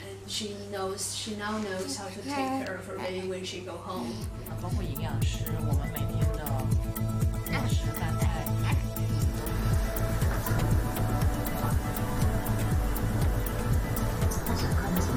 And she knows, she now knows how to take care of her baby when she go home. 包括营养师，我们每天的饮食饭菜。consequences.